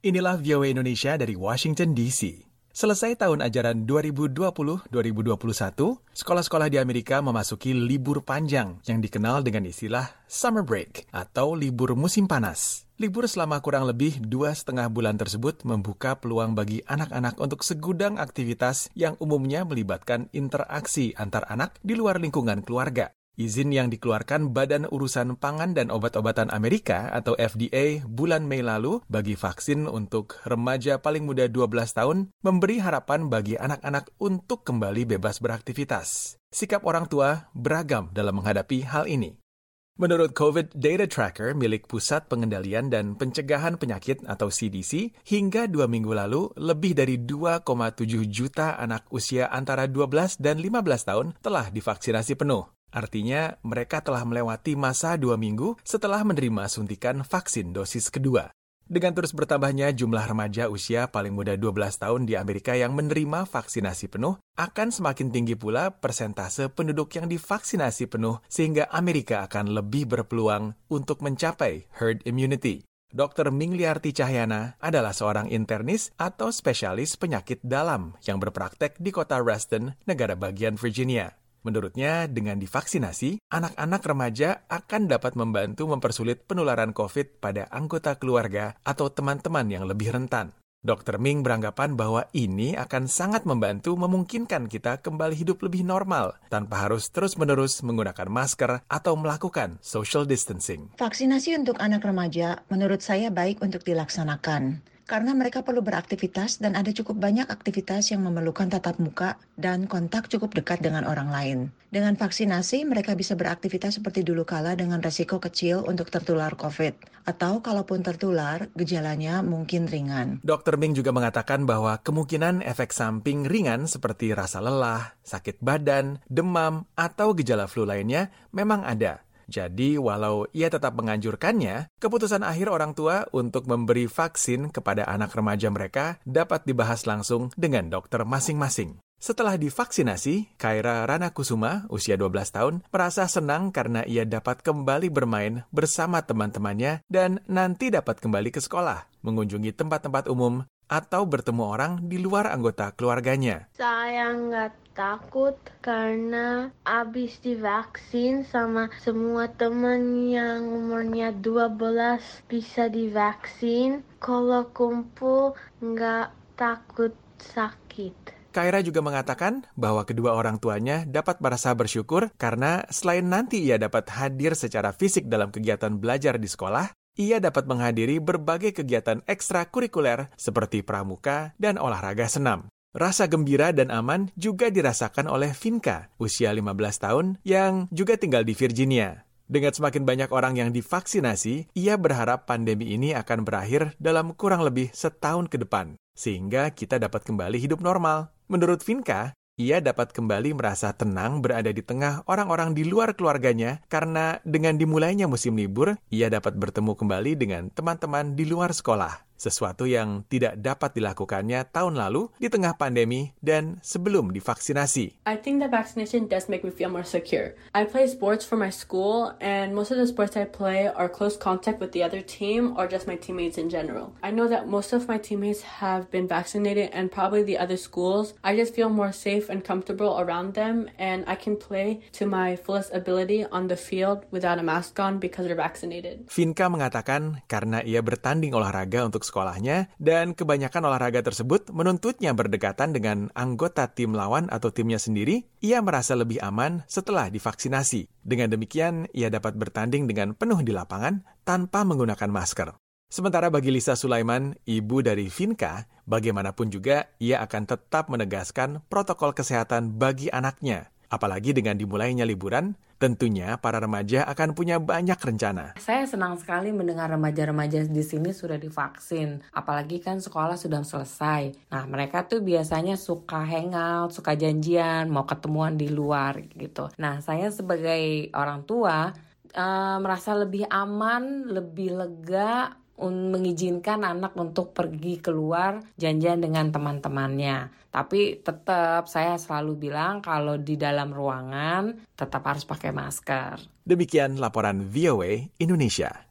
Inilah VOA Indonesia dari Washington DC. Selesai tahun ajaran 2020-2021, sekolah-sekolah di Amerika memasuki libur panjang yang dikenal dengan istilah summer break atau libur musim panas. Libur selama kurang lebih dua setengah bulan tersebut membuka peluang bagi anak-anak untuk segudang aktivitas yang umumnya melibatkan interaksi antar anak di luar lingkungan keluarga. Izin yang dikeluarkan Badan Urusan Pangan dan Obat-obatan Amerika atau FDA bulan Mei lalu bagi vaksin untuk remaja paling muda 12 tahun memberi harapan bagi anak-anak untuk kembali bebas beraktivitas. Sikap orang tua beragam dalam menghadapi hal ini. Menurut COVID Data Tracker milik Pusat Pengendalian dan Pencegahan Penyakit atau CDC, hingga dua minggu lalu, lebih dari 2,7 juta anak usia antara 12 dan 15 tahun telah divaksinasi penuh. Artinya, mereka telah melewati masa dua minggu setelah menerima suntikan vaksin dosis kedua. Dengan terus bertambahnya jumlah remaja usia paling muda 12 tahun di Amerika yang menerima vaksinasi penuh, akan semakin tinggi pula persentase penduduk yang divaksinasi penuh sehingga Amerika akan lebih berpeluang untuk mencapai herd immunity. Dr. Mingliarti Cahyana adalah seorang internis atau spesialis penyakit dalam yang berpraktek di kota Reston, negara bagian Virginia. Menurutnya, dengan divaksinasi, anak-anak remaja akan dapat membantu mempersulit penularan COVID pada anggota keluarga atau teman-teman yang lebih rentan. Dr. Ming beranggapan bahwa ini akan sangat membantu memungkinkan kita kembali hidup lebih normal tanpa harus terus-menerus menggunakan masker atau melakukan social distancing. Vaksinasi untuk anak remaja menurut saya baik untuk dilaksanakan karena mereka perlu beraktivitas dan ada cukup banyak aktivitas yang memerlukan tatap muka dan kontak cukup dekat dengan orang lain. Dengan vaksinasi, mereka bisa beraktivitas seperti dulu kala dengan resiko kecil untuk tertular COVID. Atau kalaupun tertular, gejalanya mungkin ringan. Dr. Ming juga mengatakan bahwa kemungkinan efek samping ringan seperti rasa lelah, sakit badan, demam, atau gejala flu lainnya memang ada jadi, walau ia tetap menganjurkannya, keputusan akhir orang tua untuk memberi vaksin kepada anak remaja mereka dapat dibahas langsung dengan dokter masing-masing. Setelah divaksinasi, Kaira Rana Kusuma, usia 12 tahun, merasa senang karena ia dapat kembali bermain bersama teman-temannya dan nanti dapat kembali ke sekolah, mengunjungi tempat-tempat umum, atau bertemu orang di luar anggota keluarganya. Saya nggak takut karena abis divaksin sama semua teman yang umurnya 12 bisa divaksin. Kalau kumpul nggak takut sakit. Kaira juga mengatakan bahwa kedua orang tuanya dapat merasa bersyukur karena selain nanti ia dapat hadir secara fisik dalam kegiatan belajar di sekolah, ia dapat menghadiri berbagai kegiatan ekstrakurikuler seperti pramuka dan olahraga senam. Rasa gembira dan aman juga dirasakan oleh Vinka, usia 15 tahun, yang juga tinggal di Virginia. Dengan semakin banyak orang yang divaksinasi, ia berharap pandemi ini akan berakhir dalam kurang lebih setahun ke depan, sehingga kita dapat kembali hidup normal. Menurut Vinka, ia dapat kembali merasa tenang berada di tengah orang-orang di luar keluarganya karena dengan dimulainya musim libur, ia dapat bertemu kembali dengan teman-teman di luar sekolah sesuatu yang tidak dapat dilakukannya tahun lalu di tengah pandemi dan sebelum divaksinasi. I think the vaccination does make me feel more secure. I play sports for my school and most of the sports I play are close contact with the other team or just my teammates in general. I know that most of my teammates have been vaccinated and probably the other schools. I just feel more safe and comfortable around them and I can play to my fullest ability on the field without a mask on because they're vaccinated. Vinka mengatakan karena ia bertanding olahraga untuk sekolahnya dan kebanyakan olahraga tersebut menuntutnya berdekatan dengan anggota tim lawan atau timnya sendiri, ia merasa lebih aman setelah divaksinasi. Dengan demikian, ia dapat bertanding dengan penuh di lapangan tanpa menggunakan masker. Sementara bagi Lisa Sulaiman, ibu dari Vinka, bagaimanapun juga ia akan tetap menegaskan protokol kesehatan bagi anaknya Apalagi dengan dimulainya liburan, tentunya para remaja akan punya banyak rencana. Saya senang sekali mendengar remaja-remaja di sini sudah divaksin. Apalagi kan sekolah sudah selesai. Nah, mereka tuh biasanya suka hangout, suka janjian, mau ketemuan di luar gitu. Nah, saya sebagai orang tua uh, merasa lebih aman, lebih lega mengizinkan anak untuk pergi keluar janjian dengan teman-temannya. Tapi tetap saya selalu bilang kalau di dalam ruangan tetap harus pakai masker. Demikian laporan VOA Indonesia.